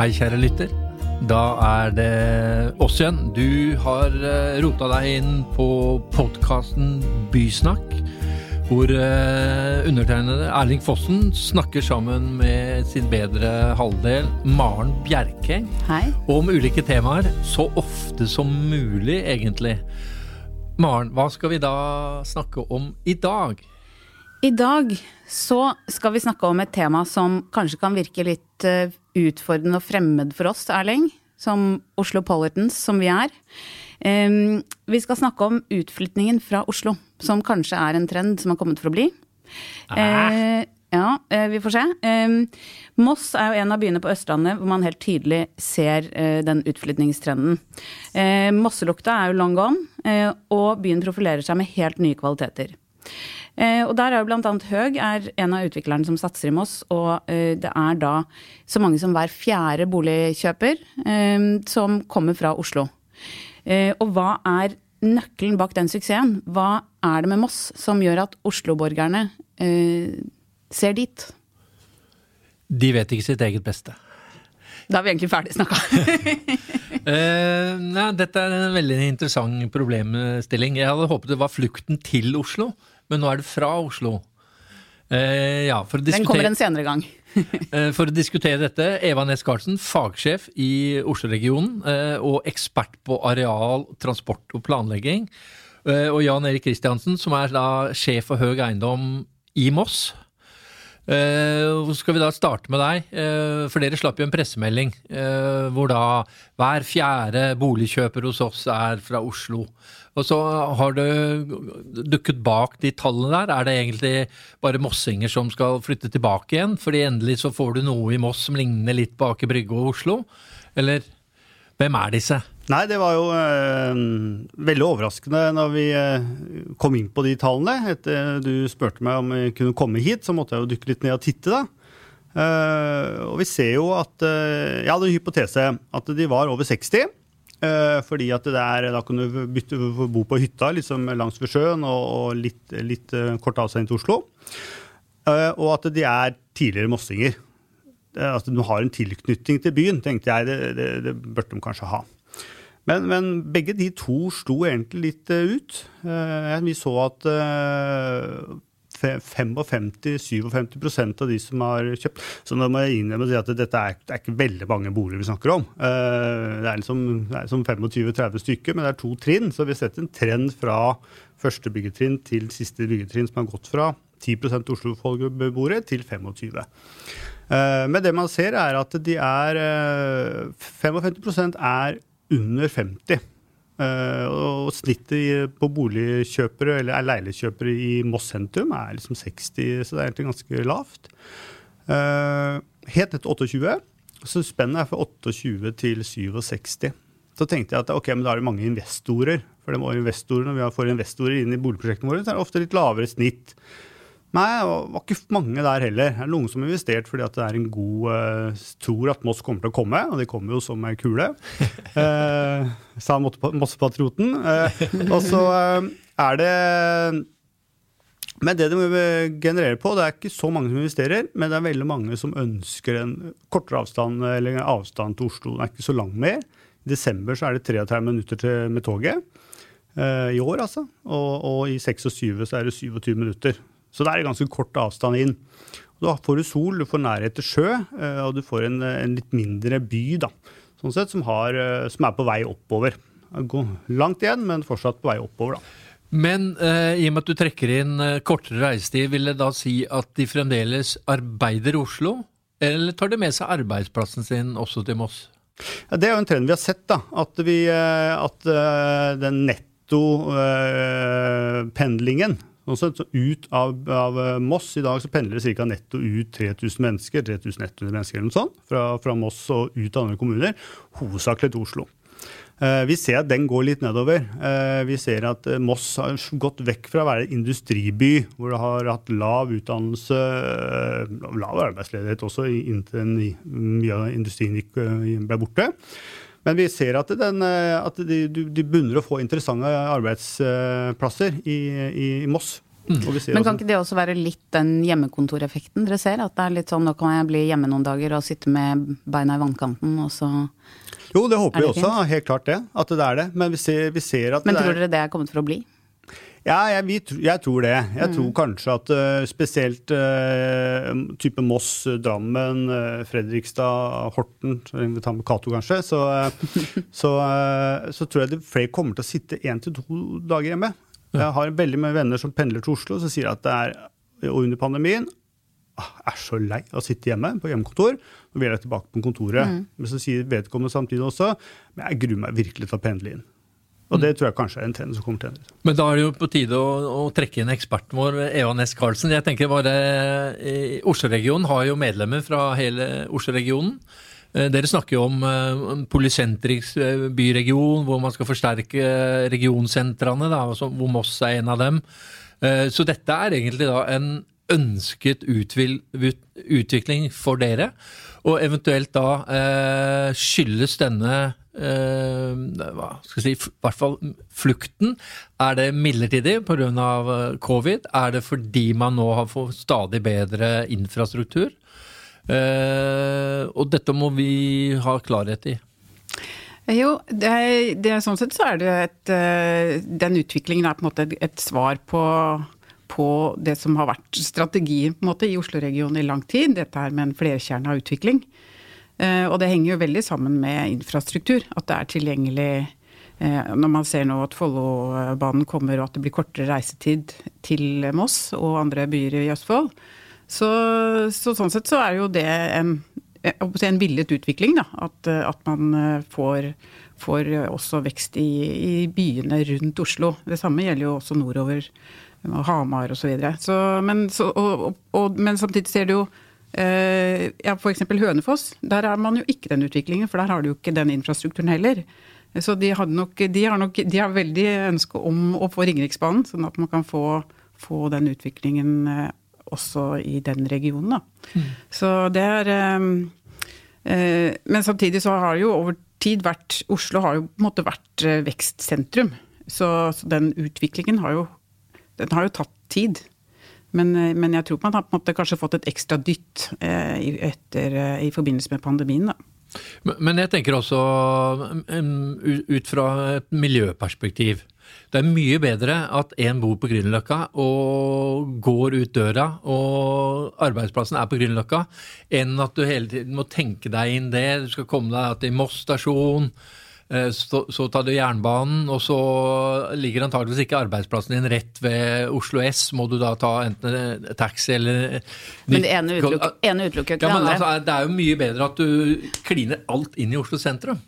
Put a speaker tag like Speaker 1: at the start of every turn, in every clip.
Speaker 1: Hei, kjære lytter. Da er det oss igjen. Du har eh, rota deg inn på podkasten Bysnakk, hvor eh, undertegnede Erling Fossen snakker sammen med sin bedre halvdel Maren Bjerkeng
Speaker 2: Hei.
Speaker 1: om ulike temaer, så ofte som mulig, egentlig. Maren, hva skal vi da snakke om i dag?
Speaker 2: I dag så skal vi snakke om et tema som kanskje kan virke litt eh, utfordrende og fremmed for oss, Erling. Som Oslo-Politans, som vi er. Vi skal snakke om utflytningen fra Oslo, som kanskje er en trend som har kommet for å bli. Ah. ja, eh, vi får se. Moss er jo en av byene på Østlandet hvor man helt tydelig ser eh, den utflytningstrenden. Mosselukta er jo long gone, og byen profilerer seg med helt nye kvaliteter. Eh, og der er jo annet Høg er en av utviklerne som satser i Moss, og eh, det er da så mange som hver fjerde boligkjøper eh, som kommer fra Oslo. Og hva er nøkkelen bak den suksessen? Hva er det med Moss som gjør at Oslo-borgerne ser dit?
Speaker 1: De vet ikke sitt eget beste.
Speaker 2: Da er vi egentlig ferdig snakka.
Speaker 1: uh, nei, dette er en veldig interessant problemstilling. Jeg hadde håpet det var flukten til Oslo, men nå er det fra Oslo. Eh, ja,
Speaker 2: Den kommer en senere gang.
Speaker 1: eh, for å diskutere dette, Eva Næss Karlsen, fagsjef i Oslo-regionen eh, og ekspert på areal, transport og planlegging. Eh, og Jan Erik Kristiansen, som er da sjef for høg eiendom i Moss. Hvor skal vi da starte med deg? Uh, for dere slapp jo en pressemelding uh, hvor da hver fjerde boligkjøper hos oss er fra Oslo. Og så har du dukket bak de tallene der. Er det egentlig bare mossinger som skal flytte tilbake igjen? Fordi endelig så får du noe i Moss som ligner litt på Aker Brygge og Oslo? Eller hvem er disse?
Speaker 3: Nei, det var jo øh, veldig overraskende når vi øh, kom inn på de tallene. Etter du spurte meg om vi kunne komme hit, så måtte jeg jo dykke litt ned og titte, da. Uh, og vi ser jo at eh, Jeg hadde en hypotese at de var over 60. Uh, fordi at det er, da kan du bytte, bo på hytta liksom langs ved sjøen og, og litt, litt eh, kort avstand til Oslo. Eh, og at de er tidligere mossinger. At de har en tilknytning til byen, tenkte jeg det, det, det burde de kanskje ha. Men, men begge de to sto egentlig litt eh, ut. Eh, vi så at uh, 55-57% av de som har kjøpt Så nå må jeg innrømme at dette er, det er ikke veldig mange boliger vi snakker om. Eh, det er liksom, liksom 25-30 stykker, men det er to trinn. Så vi har sett en trend fra første byggetrinn til siste byggetrinn som har gått fra 10 Oslo-beboere til 25 Eh, Men det man ser, er at de er eh, 55% er under 50. Eh, og snittet på boligkjøpere eller er leilighetskjøpere i Moss sentrum er liksom 60, så det er egentlig ganske lavt. Eh, helt etter 28. Så spennet er fra 28 til 67. Så tenkte jeg at ok, men da er det mange investorer. For det må investorer, når vi får investorer inn i boligprosjektene våre, så er det ofte litt lavere snitt. Nei, det var ikke mange der heller. Det er noen som har investert fordi at det er en god uh, tror at Moss kommer til å komme, og de kommer jo som ei kule. Eh, sa Mossepatrioten. Uh, og så eh, er det Men det de genererer på, det er ikke så mange som investerer, men det er veldig mange som ønsker en kortere avstand eller en avstand til Oslo. Den er ikke så lang mer. I desember så er det 33 minutter til, med toget. eh, I år, altså. Og, og i 26 så er det 27 minutter. Så det er ganske kort avstand inn. Da får du sol, du får nærhet til sjø, eh, og du får en, en litt mindre by, da. Sånn sett, som, har, eh, som er på vei oppover. Går langt igjen, men fortsatt på vei oppover, da.
Speaker 1: Men eh, i og med at du trekker inn eh, kortere reisetid, vil det da si at de fremdeles arbeider i Oslo? Eller tar de med seg arbeidsplassen sin også til Moss?
Speaker 3: Ja, det er jo en trend vi har sett, da. At, vi, at den netto eh, den nettopendlingen Sånn så ut av, av eh, Moss i dag så pendler det ca. netto ut 3000 mennesker, 3100 mennesker eller noe sånt, fra, fra Moss og ut av andre kommuner, hovedsakelig til Oslo. Eh, Vi ser at den går litt nedover. Eh, Vi ser at Moss har gått vekk fra å være industriby, hvor det har hatt lav utdannelse, lav arbeidsledighet også, inntil mye av industrien ble borte. Men vi ser at, den, eh, at de, de de begynner å få interessante arbeidsplasser i, i, i Moss. Og vi ser
Speaker 2: Men kan
Speaker 3: også-
Speaker 2: ikke det også være litt den hjemmekontoreffekten dere ser? At det er litt sånn nå kan jeg bli hjemme noen dager og sitte med beina i vannkanten, og så
Speaker 3: Jo, det håper
Speaker 2: det
Speaker 3: vi også, helt klart det. At det er det. Men vi ser, vi ser at
Speaker 2: Men
Speaker 3: det
Speaker 2: tror
Speaker 3: er
Speaker 2: dere det er kommet for å bli?
Speaker 3: Ja, jeg, vi, jeg tror det. Jeg
Speaker 2: Mm.
Speaker 3: tror kanskje at uh, spesielt uh, type Moss, Drammen, uh, Fredrikstad, Horten, vi tar med Cato kanskje, så, eh, så, eh, så tror jeg det flere kommer til å sitte én til to dager hjemme. Jeg har veldig mange venner som pendler til Oslo, som sier at det er og under pandemien ah, er så lei av å sitte hjemme på hjemmekontor. Nå vil jeg tilbake på kontoret. Men så sier vedkommende samtidig også men jeg gruer meg virkelig til å pendle inn. Og det tror jeg kanskje er en trend som kommer til å endre.
Speaker 1: Men da er det jo på tide å, å trekke inn eksperten vår, Eva Næss Karlsen. Jeg tenker bare eh, Oslo-regionen har jo medlemmer fra hele Oslo-regionen. Eh, Dere snakker jo om eh, en polysentrisk eh, byregion, hvor man skal forsterke regionsentrene, da, altså hvor Moss er en av dem. Så dette er egentlig da en ønsket utvikling for dere. Og eventuelt da skyldes denne hva skal si, i hvert fall flukten. Er det midlertidig pga. covid? Er det fordi man nå har fått stadig bedre infrastruktur? Eh, og dette må vi ha klarhet i.
Speaker 4: Jo, det det sånn sett så er det et eh, Den utviklingen er på en måte et, et svar på, på det som har vært strategien måte, i Oslo-regionen i lang tid. Dette her med en flerkjerna utvikling. Eh, og det henger jo veldig sammen med infrastruktur. At det er tilgjengelig eh, Når man ser nå at Follobanen kommer og at det blir kortere reisetid til Moss og andre byer i Østfold, så, så sånn sett så er jo det en si en villet utvikling. Da. At, eh, at man eh, får, får også vekst i, i byene rundt Oslo. Det samme gjelder jo også nordover. og Hamar så, Men, så, og, og, men samtidig ser du jo eh, ja, F.eks. Hønefoss. Der er man jo ikke den utviklingen, for der har du jo ikke den infrastrukturen heller. Så de, nok, de, har nok, de har veldig ønske om å få Ringeriksbanen, sånn at man kan få, få den utviklingen eh, også i den regionen. Da. Så det er eh, eh, Men samtidig så har det jo over tid vært Oslo har jo på en måte vært eh, vekstsentrum. Så, så den utviklingen har jo Den har jo tatt tid. Men, eh, men jeg tror man har på en måte kanskje fått et ekstra dytt eh, etter, eh, i forbindelse med pandemien. da.
Speaker 1: Men- Men jeg tenker også um, ut fra et miljøperspektiv. Det er mye bedre at en bor på Grünerløkka og går ut døra, og arbeidsplassen er på Grünerløkka, enn at du hele tiden må tenke deg inn det. Du skal komme deg til Moss stasjon, så, så tar du jernbanen, og så ligger antageligvis ikke arbeidsplassen din rett ved Oslo S. Må du da ta enten taxi eller
Speaker 2: Men det ene utelukker, ene utelukker ikke
Speaker 1: ja,
Speaker 2: det andre.
Speaker 1: altså, Det er jo mye bedre at du kliner alt inn i Oslo sentrum.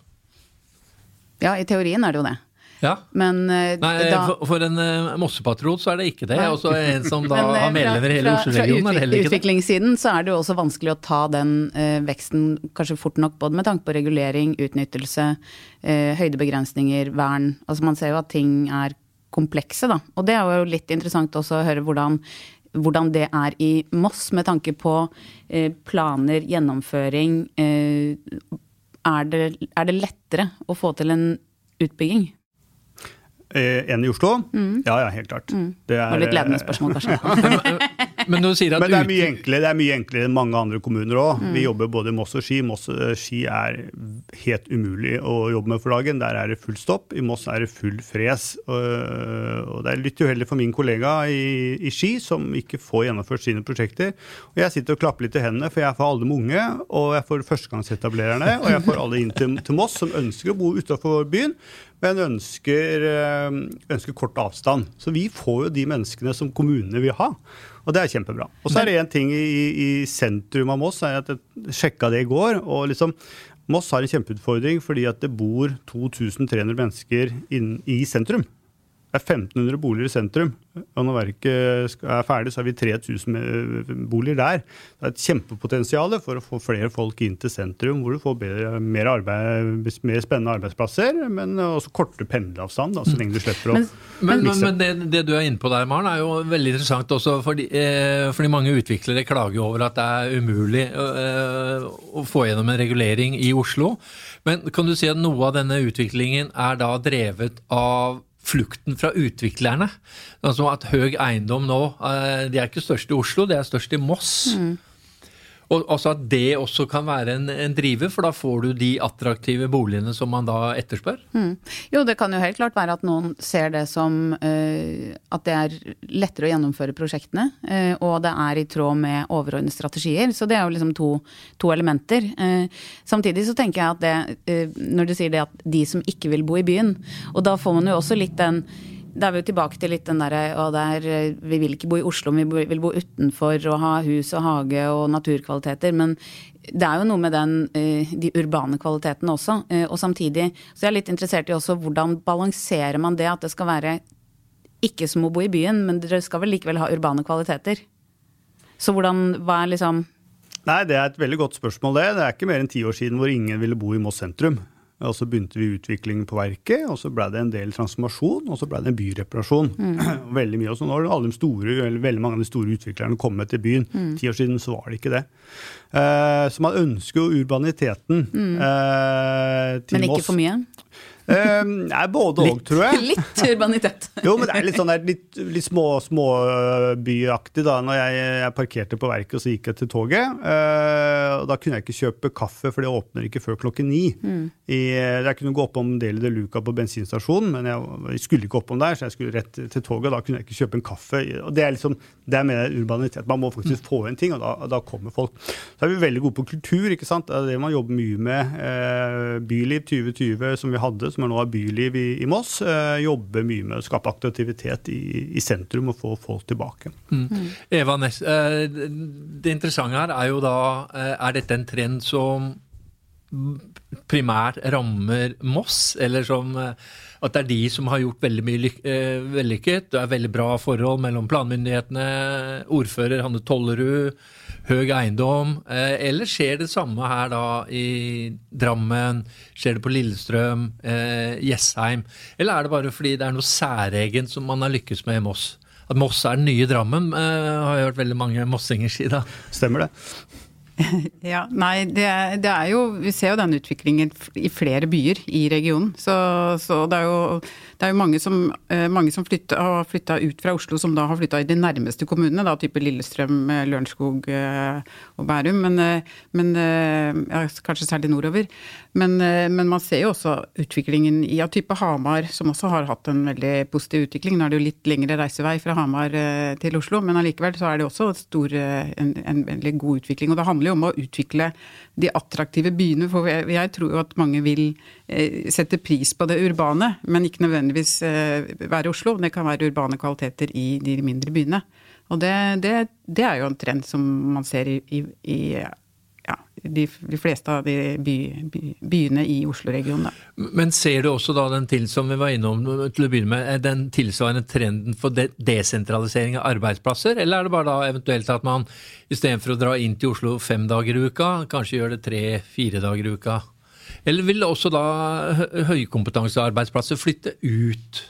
Speaker 2: Ja, i teorien er det jo det.
Speaker 1: Ja.
Speaker 2: Men uh,
Speaker 1: Nei,
Speaker 2: da
Speaker 1: for, for en uh, Mossepatriot så er det ikke det.
Speaker 2: Nei.
Speaker 1: Og så en som da
Speaker 2: Men, eh,
Speaker 1: har medlemmer i hele
Speaker 2: fra- fra-
Speaker 1: Oslo-regionen, er
Speaker 2: fra
Speaker 1: heller ikke det.
Speaker 2: utviklingssiden så er det jo også vanskelig å ta den uh, veksten kanskje fort nok, både med tanke på regulering, utnyttelse, eh, høydebegrensninger, vern. Altså man ser jo at ting er komplekse, da. Og det er jo litt interessant også å høre hvordan hvordan det er i Moss, med tanke på eh, planer, gjennomføring. Eh, er, det, er det lettere å få til en utbygging?
Speaker 3: Eh, en i Oslo? Ja, ja, helt klart. Det
Speaker 2: Det var litt ledende
Speaker 3: eh,
Speaker 2: spørsmål, kanskje.
Speaker 1: Men men, sier at
Speaker 3: Men det er mye enklere, det er mye enklere enn mange andre kommuner òg. Vi jobber både i Moss og Ski. Moss og Ski er helt umulig å jobbe med for dagen. Der er det full stopp. I Moss er det full fres. Og og det er litt uheldig for min kollega i, i Ski, som ikke får gjennomført sine prosjekter. Og jeg sitter og klapper litt i hendene, for jeg får alle de unge, og jeg får førstegangsetablererne, og jeg får alle inn til, til Moss som ønsker å bo utafor byen, men ønsker, eh, ønsker kort avstand. Så vi får jo de menneskene som kommunene vil ha. Og det er kjempebra. Og så er det én ting i, i sentrum av Moss, er at jeg sjekka det i går. og liksom Moss har en kjempeutfordring fordi at det bor 2300 mennesker inn, i sentrum. Det er 1500 boliger i sentrum. Og når verket er ferdig, så har vi 3000 boliger der. Det er et kjempepotensial for å få flere folk inn til sentrum, hvor du får bedre, mer, arbeid, mer spennende arbeidsplasser, men også kortere pendleavstand, da, så lenge du slipper å
Speaker 2: Men-
Speaker 1: Men, men, men det, det du er inne på der, Maren, er jo veldig interessant også. Fordi, eh, fordi mange utviklere klager over at det er umulig eh, å få gjennom en regulering i Oslo. Men kan du si at noe av denne utviklingen er da drevet av flukten fra utviklerne. Altså at Høg Eiendom nå, eh, de er ikke størst i Oslo, de er størst i Moss.
Speaker 2: Mm.
Speaker 1: Og altså at det også kan være en, en driver, for da får du de attraktive boligene som man da etterspør?
Speaker 2: Mm. Jo, det kan jo helt klart være at noen ser det som uh, at det er lettere å gjennomføre prosjektene, uh, og det er i tråd med overordnede strategier. Så det er jo liksom to, to elementer. Uh, samtidig så tenker jeg at det, når du sier det at de som ikke vil bo i byen, og da får man jo også litt den da er vi jo tilbake til litt den derre Vi vil ikke bo i Oslo, men vi vil bo utenfor og ha hus og hage og naturkvaliteter. Men det er jo noe med den, eh, de urbane kvalitetene også. Eh, og samtidig så jeg er litt interessert i også hvordan balanserer man det at det skal være ikke som å bo i byen, men dere skal vel likevel ha urbane kvaliteter? Så hvordan, hva er liksom
Speaker 3: Nei, Det er et veldig godt spørsmål. Det Det er ikke mer enn ti år siden hvor ingen ville bo i Moss sentrum. Og så begynte vi utviklingen på verket, og så ble det en del transformasjon, og så ble det en byreparasjon. Mm. veldig mye. Og så nå har alle de store, eller veldig mange av de store utviklerne kommet til byen. Mm. Ti år siden så var det ikke det. Eh, så man ønsker jo urbaniteten mm. eh,
Speaker 2: til Moss. Men ikke for mye?
Speaker 3: Uh, nei, både òg, tror jeg.
Speaker 2: Litt urbanitet.
Speaker 3: jo, men det er litt sånn der, litt, litt små, småbyaktig. da, når jeg, jeg, parkerte på verket og så gikk jeg til toget. Uh, og Da kunne jeg ikke kjøpe kaffe, for det åpner ikke før klokken ni. Mm. I, jeg kunne gå oppom Deli de Luca på bensinstasjonen, men jeg, jeg, skulle ikke oppom der, så jeg skulle rett til toget. og Da kunne jeg ikke kjøpe en kaffe. og Det er liksom, det er mer urbanitet. Man må faktisk få en ting, og da, da, kommer folk. Så er vi veldig gode på kultur. ikke sant? Det er det man jobber mye med. Uh, Byliv 2020, som vi hadde som er nå av byliv i, i Moss, eh, jobber mye med å skape aktivitet i, i sentrum og få folk tilbake. Mm.
Speaker 1: Mm. Eva Ness, eh, det interessante her er jo da eh, Er dette en trend som primært rammer Moss, eller som eh, at det er de som har gjort veldig mye eh, vellykket. Det er veldig bra forhold mellom planmyndighetene, ordfører Hanne Tollerud, høg eiendom. Eh, eller skjer det samme her da i Drammen, skjer det på Lillestrøm, Jessheim? Eller er det bare fordi det er noe særegent som man har lykkes med i Moss? At Moss er den nye Drammen, har jeg hørt veldig mange mossinger si da.
Speaker 3: Stemmer det.
Speaker 4: Ja, nei, det, det, er jo Vi ser jo den utviklingen i flere byer i regionen. Så, så det er jo det er jo mange som, eh, mange som flytter, har flytta ut fra Oslo, som da har flytta i de nærmeste kommunene, da type Lillestrøm, eh, Lørenskog eh, og Bærum, men, men ja, kanskje særlig nordover. Men, men, man ser jo også utviklingen i ja, type Hamar, som også har hatt en veldig positiv utvikling. Nå er det jo litt lengre reisevei fra Hamar til Oslo, men allikevel så er det også stor, en, en veldig god utvikling. Og det handler jo om å utvikle de attraktive byene, for jeg, jeg tror jo at mange vil sette pris på det urbane, men ikke nødvendigvis være i Oslo. Det kan være urbane kvaliteter i de mindre byene. Og det, det, det er jo en trend som man ser i, i, i ja, de, de, fleste av de by, by, byene i Oslo-regionen.
Speaker 1: Men ser du også da den til som vi var innom til å begynne med, den tilsvarende trenden for de desentralisering av arbeidsplasser, eller er det bare da eventuelt at man istedenfor å dra inn til Oslo fem dager i uka, kanskje gjør det tre-fire dager i uka? Eller vil også da høykompetansearbeidsplasser flytte ut?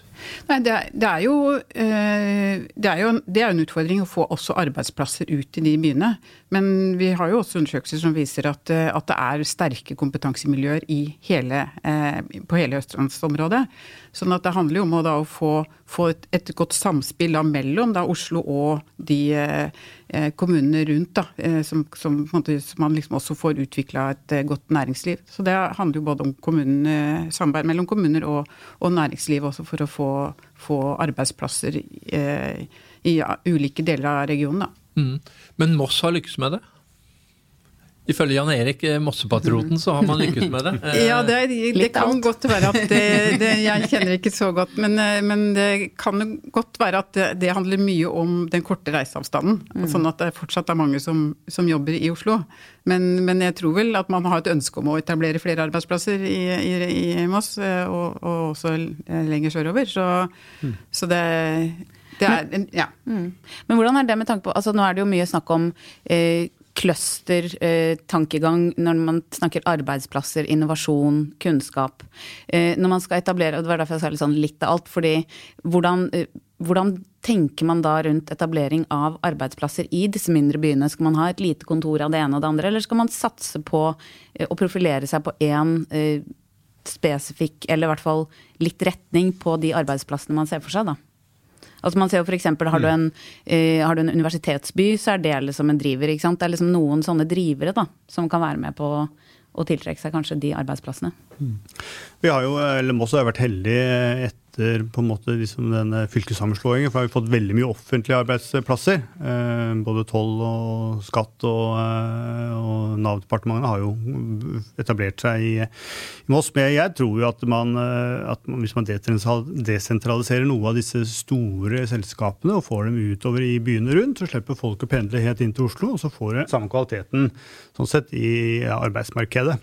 Speaker 4: Nei, det er, det jo, eh, det er jo det er en utfordring å få også arbeidsplasser ut i de byene. Men vi har jo også undersøkelser som viser at, eh, at det er sterke kompetansemiljøer hele, eh, på hele østlandsområdet. Sånn at det handler jo om å, å få, få et, et, godt samspill da, mellom da, Oslo og de kommunene rundt, da, eh, som, som, som, man liksom også får utvikla et eh, godt næringsliv. Så det handler jo både om samarbeid mellom kommuner og, og næringsliv også for å få, få arbeidsplasser i, i ulike deler av regionen. Da.
Speaker 1: Mm. Men Moss har lykkes med det? Ifølge Jan Erik eh, Mossepatrioten så har man lykkes med det.
Speaker 4: ja, det, det kan godt være at det, det, Jeg kjenner ikke så godt, men, eh, men, det kan godt være at det, det handler mye om den korte reiseavstanden. Mm. Sånn at det fortsatt er mange som, som jobber i Oslo. Men, men, jeg tror vel at man har et ønske om å etablere flere arbeidsplasser i, i, i Moss, eh, og, og, også lenger sørover. Så, mm. så det det er, ja.
Speaker 2: Mm. Men hvordan er det med tanke på altså Nå er det jo mye snakk om eh, cluster-tankegang eh, når man snakker arbeidsplasser, innovasjon, kunnskap. Eh, når man skal etablere, og det var derfor jeg sa litt, sånn litt av alt, fordi hvordan, eh, hvordan tenker man da rundt etablering av arbeidsplasser i disse mindre byene? Skal man ha et lite kontor av det ene og det andre, eller skal man satse på å profilere seg på én spesifikk, eller i hvert fall litt retning på de arbeidsplassene man ser for seg, da. Altså man ser jo for eksempel, har du, en, eh, har du en universitetsby, så er det liksom en driver. ikke sant? Det er liksom noen sånne drivere da, som kan være med på å tiltrekke seg kanskje de arbeidsplassene.
Speaker 3: Vi har jo, eller Moss har vært heldig etter på en måte liksom denne fylkessammenslåingen, for har vi fått veldig mye offentlige arbeidsplasser. Eh, både toll og skatt og, eh, og Nav-departementene har jo etablert seg i, i Moss. Men jeg tror jo at, man, eh, at hvis man desentraliserer noe av disse store selskapene og får dem utover i byene rundt, så slipper folk å pendle helt inn til Oslo, og så får det samme kvaliteten sånn sett i arbeidsmarkedet.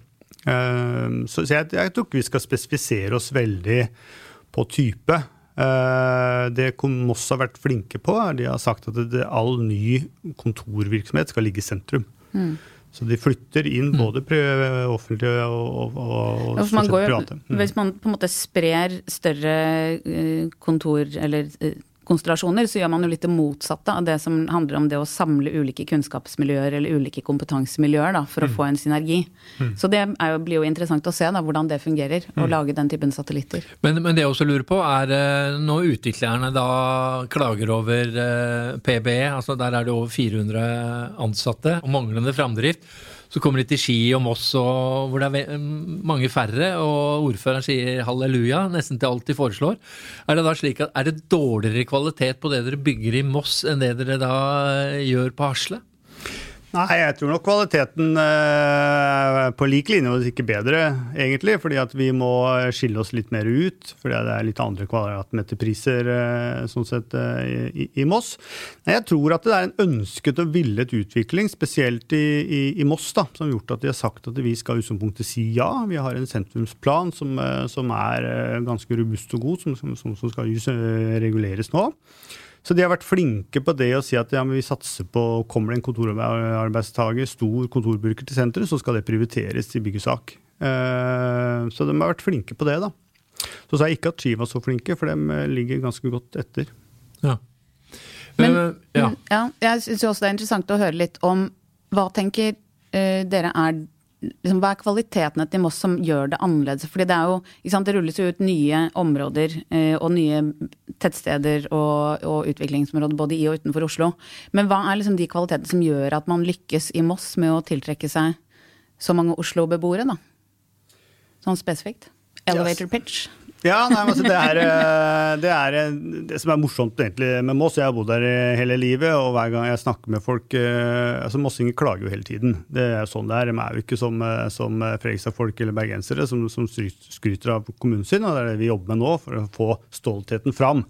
Speaker 3: Eh, så jeg tror ikke vi skal spesifisere oss veldig på type. Eh, det Moss har vært flinke på, er de har sagt at det, all ny kontorvirksomhet skal ligge i sentrum. Mm. Så de flytter inn mm. både offentlige og, og, og private.
Speaker 2: Mm. Hvis man på en måte sprer større eh, kontor, eller konstellasjoner, så gjør man jo litt det motsatte av det som handler om det å samle ulike kunnskapsmiljøer eller ulike kompetansemiljøer da, for mm. å få en synergi. Mm. Så det jo, blir jo interessant å se da, hvordan det fungerer, å mm. lage den typen satellitter.
Speaker 1: Men, men, det jeg også lurer på, er eh, når utviklerne da klager over eh, PBE, altså der er det over 400 ansatte, og manglende framdrift. Så kommer de til Ski og Moss og hvor det er mange færre, og ordføreren sier halleluja nesten til alt de foreslår. Er det da slik at er det dårligere kvalitet på det dere bygger i Moss enn det dere da gjør på Hasle?
Speaker 3: Nei, jeg tror nok kvaliteten eh, på lik linje, hvis ikke bedre, egentlig. Fordi at vi må skille oss litt mer ut. Fordi det er litt andre kvadratmeterpriser eh, sånn sett eh, i, i, Moss. Nei, jeg tror at det er en ønsket og villet utvikling, spesielt i, i, i, Moss, da, som har gjort at de har sagt at vi skal utgangspunktet si ja. Vi har en sentrumsplan som, eh, som er eh, ganske robust og god, som, som, som skal reguleres nå. Så de har vært flinke på det å si at ja, vi satser på Kommer det en kontorarbeidstaker, stor kontorbruker til senteret, så skal det prioriteres til byggesak. Uh, så de har vært flinke på det, da. Så sa jeg ikke at Ski var så flinke, for de eh, ligger ganske godt etter.
Speaker 1: Ja.
Speaker 2: Men uh, ja. ja. jeg syns også det er interessant å høre litt om hva tenker uh, dere er liksom, Hva er kvalitetene til Moss som gjør det annerledes? Fordi det er jo, sant, det rulles jo ut nye områder eh, og nye tettsteder og, og, utviklingsområder både i og utenfor Oslo. Men hva er liksom de kvalitetene som gjør at man lykkes i Moss med å tiltrekke seg så mange Oslo-beboere, da? Sånn spesifikt. Elevator pitch.
Speaker 3: Ja, nei, altså det, er, eh, det, er, eh, det som er morsomt egentlig med Moss. Jeg har bodd der hele livet, og hver gang jeg snakker med folk eh, altså Mossinger klager jo hele tiden. Det er sånn det er. De er jo ikke som, som Fredrikstad-folk eller bergensere som, som, skryter av kommunen sin, og det er det vi jobber med nå for å få stoltheten fram.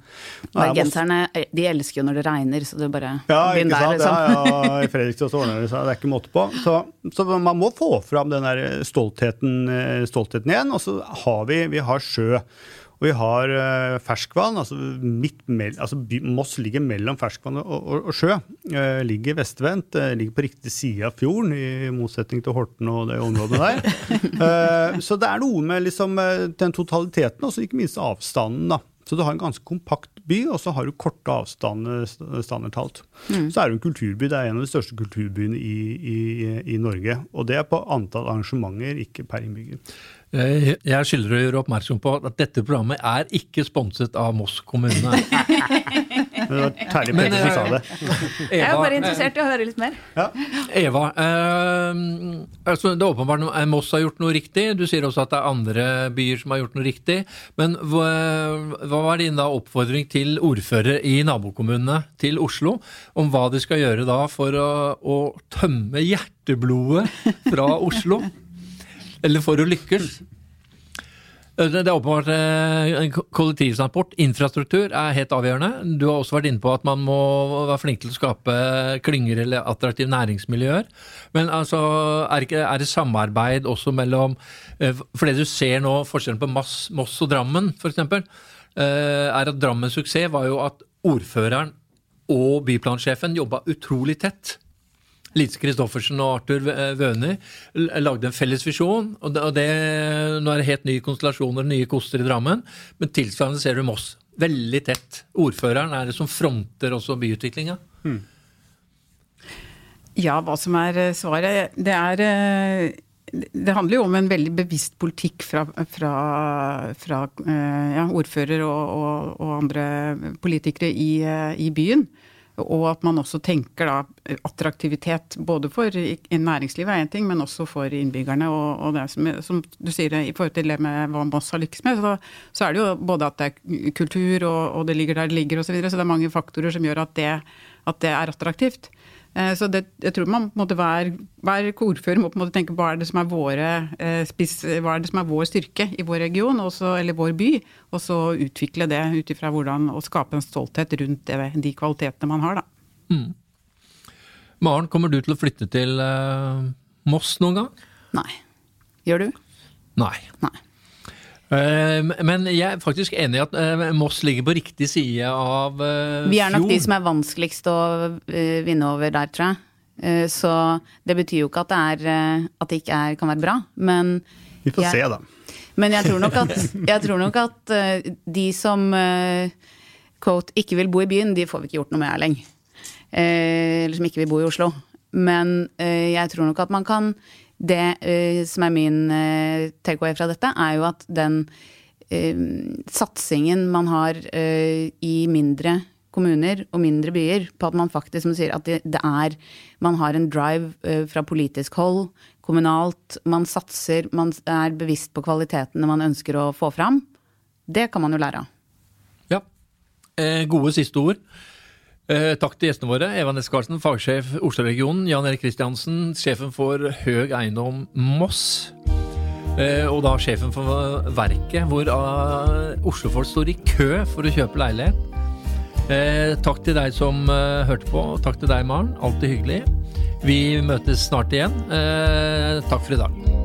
Speaker 2: Bergenserne de elsker jo når det regner, så det bare
Speaker 3: ja, begynn der, liksom. Ja, ja, i Fredrikstad så ordner det seg, det er ikke måte på. Så, så, man må få fram den der stoltheten, stoltheten igjen. Og så har vi, vi har sjø. Og vi har uh, ferskvann. altså, altså Moss ligger mellom ferskvann og, og, og sjø. Uh, ligger vestvendt, uh, ligger på riktig side av fjorden, i motsetning til Horten og det området der. så det er noe med liksom, den totaliteten, og ikke minst avstanden. da. Så du har en ganske kompakt by, og så har du korte avstander standardtalt. Mm. Så er det en kulturby. Det er en av de største kulturbyene i, i, i Norge. Og det er på antall arrangementer, ikke per innbygger.
Speaker 1: Eh, jeg skylder å gjøre oppmerksom på at dette programmet er ikke sponset av Moss kommune.
Speaker 3: det var Terje Petter som sa det.
Speaker 2: Eva, jeg er bare interessert i å høre litt mer. Ja.
Speaker 1: Eva, eh, altså det er åpenbart at Moss har gjort noe riktig. Du sier også at det er andre byer som har gjort noe riktig. Men hva, hva var din da oppfordring til ordførere i nabokommunene til Oslo om hva de skal gjøre da for å, å tømme hjerteblodet fra Oslo? Eller for å lykkes. Det er åpenbart eh, kollektivtransport, infrastruktur, er helt avgjørende. Du har også vært inne på at man må være flink til å skape klynger eller attraktive næringsmiljøer. Men altså, er, det samarbeid også mellom eh, For det du ser nå, forskjellen på Moss, og Drammen f.eks., eh, er at Drammens suksess var jo at ordføreren og byplansjefen jobba utrolig tett. Lise Christoffersen og Arthur Wøhner lagde en felles visjon. og det, og det, Nå er det helt nye konstellasjoner, nye koster i Drammen, men tilsvarende ser du Moss. Veldig tett. Ordføreren er det som fronter også byutviklinga. Hmm.
Speaker 4: Ja, hva som er eh, svaret? Det er eh, det handler jo om en veldig bevisst politikk fra, fra, fra ja, ordfører og, og, og, andre politikere i, i byen. Og at man også tenker da attraktivitet både for næringslivet er én ting, men også for innbyggerne. Og, og det som, som, du sier i forhold til det med hva Moss har lykkes med, så, så, er det jo både at det er kultur og, og det ligger der det ligger osv. Så, videre, så det er mange faktorer som gjør at det, at det er attraktivt. Eh, så det, jeg tror man måtte hver, hver ordfører må på en måte tenke hva er det som er, våre, eh, spiss, hva er det som er vår styrke i vår region også, eller vår by, og så utvikle det ut ifra hvordan å skape en stolthet rundt det, de kvalitetene man har. da. Mm.
Speaker 1: Maren, kommer du til å flytte til uh, Moss noen gang?
Speaker 2: Nei. Gjør du?
Speaker 1: Nei.
Speaker 2: Nei.
Speaker 1: Eh, men jeg er faktisk enig i at eh, Moss ligger på riktig side av fjorden.
Speaker 2: Vi er nok de som er vanskeligst å vinne over der, tror jeg. Så det betyr jo ikke at det, er, at det ikke er, kan være bra, men
Speaker 3: Vi får jeg, se, da.
Speaker 2: Men jeg tror nok at, tror nok at de som quote, ikke vil bo i byen, de får vi ikke gjort noe med, Erleng. Eller som ikke vil bo i Oslo. Men jeg tror nok at man kan det uh, som er min uh, takeaway fra dette, er jo at den uh, satsingen man har i mindre kommuner og mindre byer, på at man faktisk som sier, at det, det er Man har en drive fra politisk hold, kommunalt. Man satser, man er bevisst på kvalitetene man ønsker å få fram. Det kan man jo lære av.
Speaker 1: Ja. gode siste ord. Eh, takk til gjestene våre. Eva Næss Karlsen, fagsjef Oslo-regionen. Jan Erik Kristiansen, sjefen for Høg Eiendom Moss. Eh, og da sjefen for Verket, hvor uh, Oslo-folk står i kø for å kjøpe leilighet. Takk til deg som hørte på. Takk til deg, Maren. Alltid hyggelig. Vi møtes snart igjen. Takk for i dag.